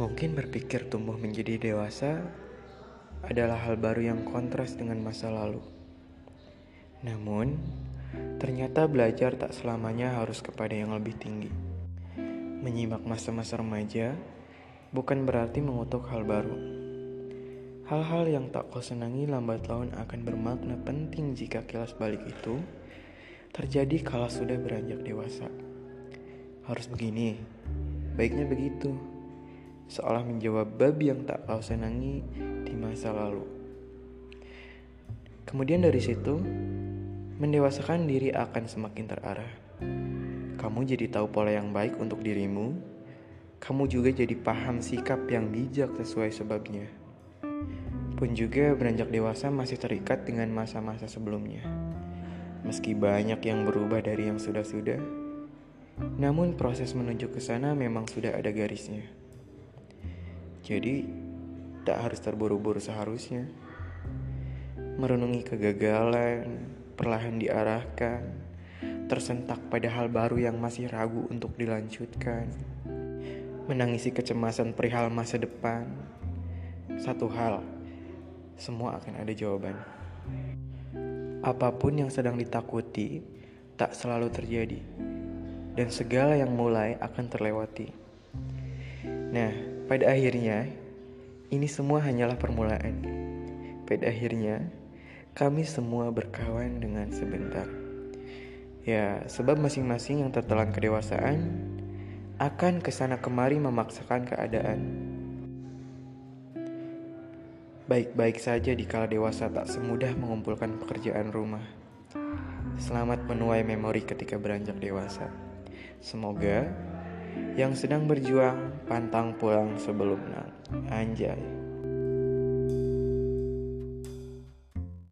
Mungkin berpikir tumbuh menjadi dewasa adalah hal baru yang kontras dengan masa lalu. Namun, ternyata belajar tak selamanya harus kepada yang lebih tinggi. Menyimak masa-masa remaja bukan berarti mengutuk hal baru. Hal-hal yang tak kau senangi lambat laun akan bermakna penting jika kilas balik itu terjadi kala sudah beranjak dewasa. Harus begini, baiknya begitu seolah menjawab bab yang tak kau senangi di masa lalu. Kemudian dari situ, mendewasakan diri akan semakin terarah. Kamu jadi tahu pola yang baik untuk dirimu, kamu juga jadi paham sikap yang bijak sesuai sebabnya. Pun juga beranjak dewasa masih terikat dengan masa-masa sebelumnya. Meski banyak yang berubah dari yang sudah-sudah, namun proses menuju ke sana memang sudah ada garisnya. Jadi, tak harus terburu-buru seharusnya. Merenungi kegagalan, perlahan diarahkan, tersentak pada hal baru yang masih ragu untuk dilanjutkan. Menangisi kecemasan perihal masa depan. Satu hal, semua akan ada jawaban. Apa pun yang sedang ditakuti tak selalu terjadi, dan segala yang mulai akan terlewati. Nah, pada akhirnya, ini semua hanyalah permulaan. Pada akhirnya, kami semua berkawan dengan sebentar. Ya, sebab masing-masing yang tertelan kedewasaan akan ke sana kemari memaksakan keadaan. Baik-baik saja di kala dewasa tak semudah mengumpulkan pekerjaan rumah. Selamat menuai memori ketika beranjak dewasa. Semoga yang sedang berjuang pantang pulang sebelum nang. Anjay.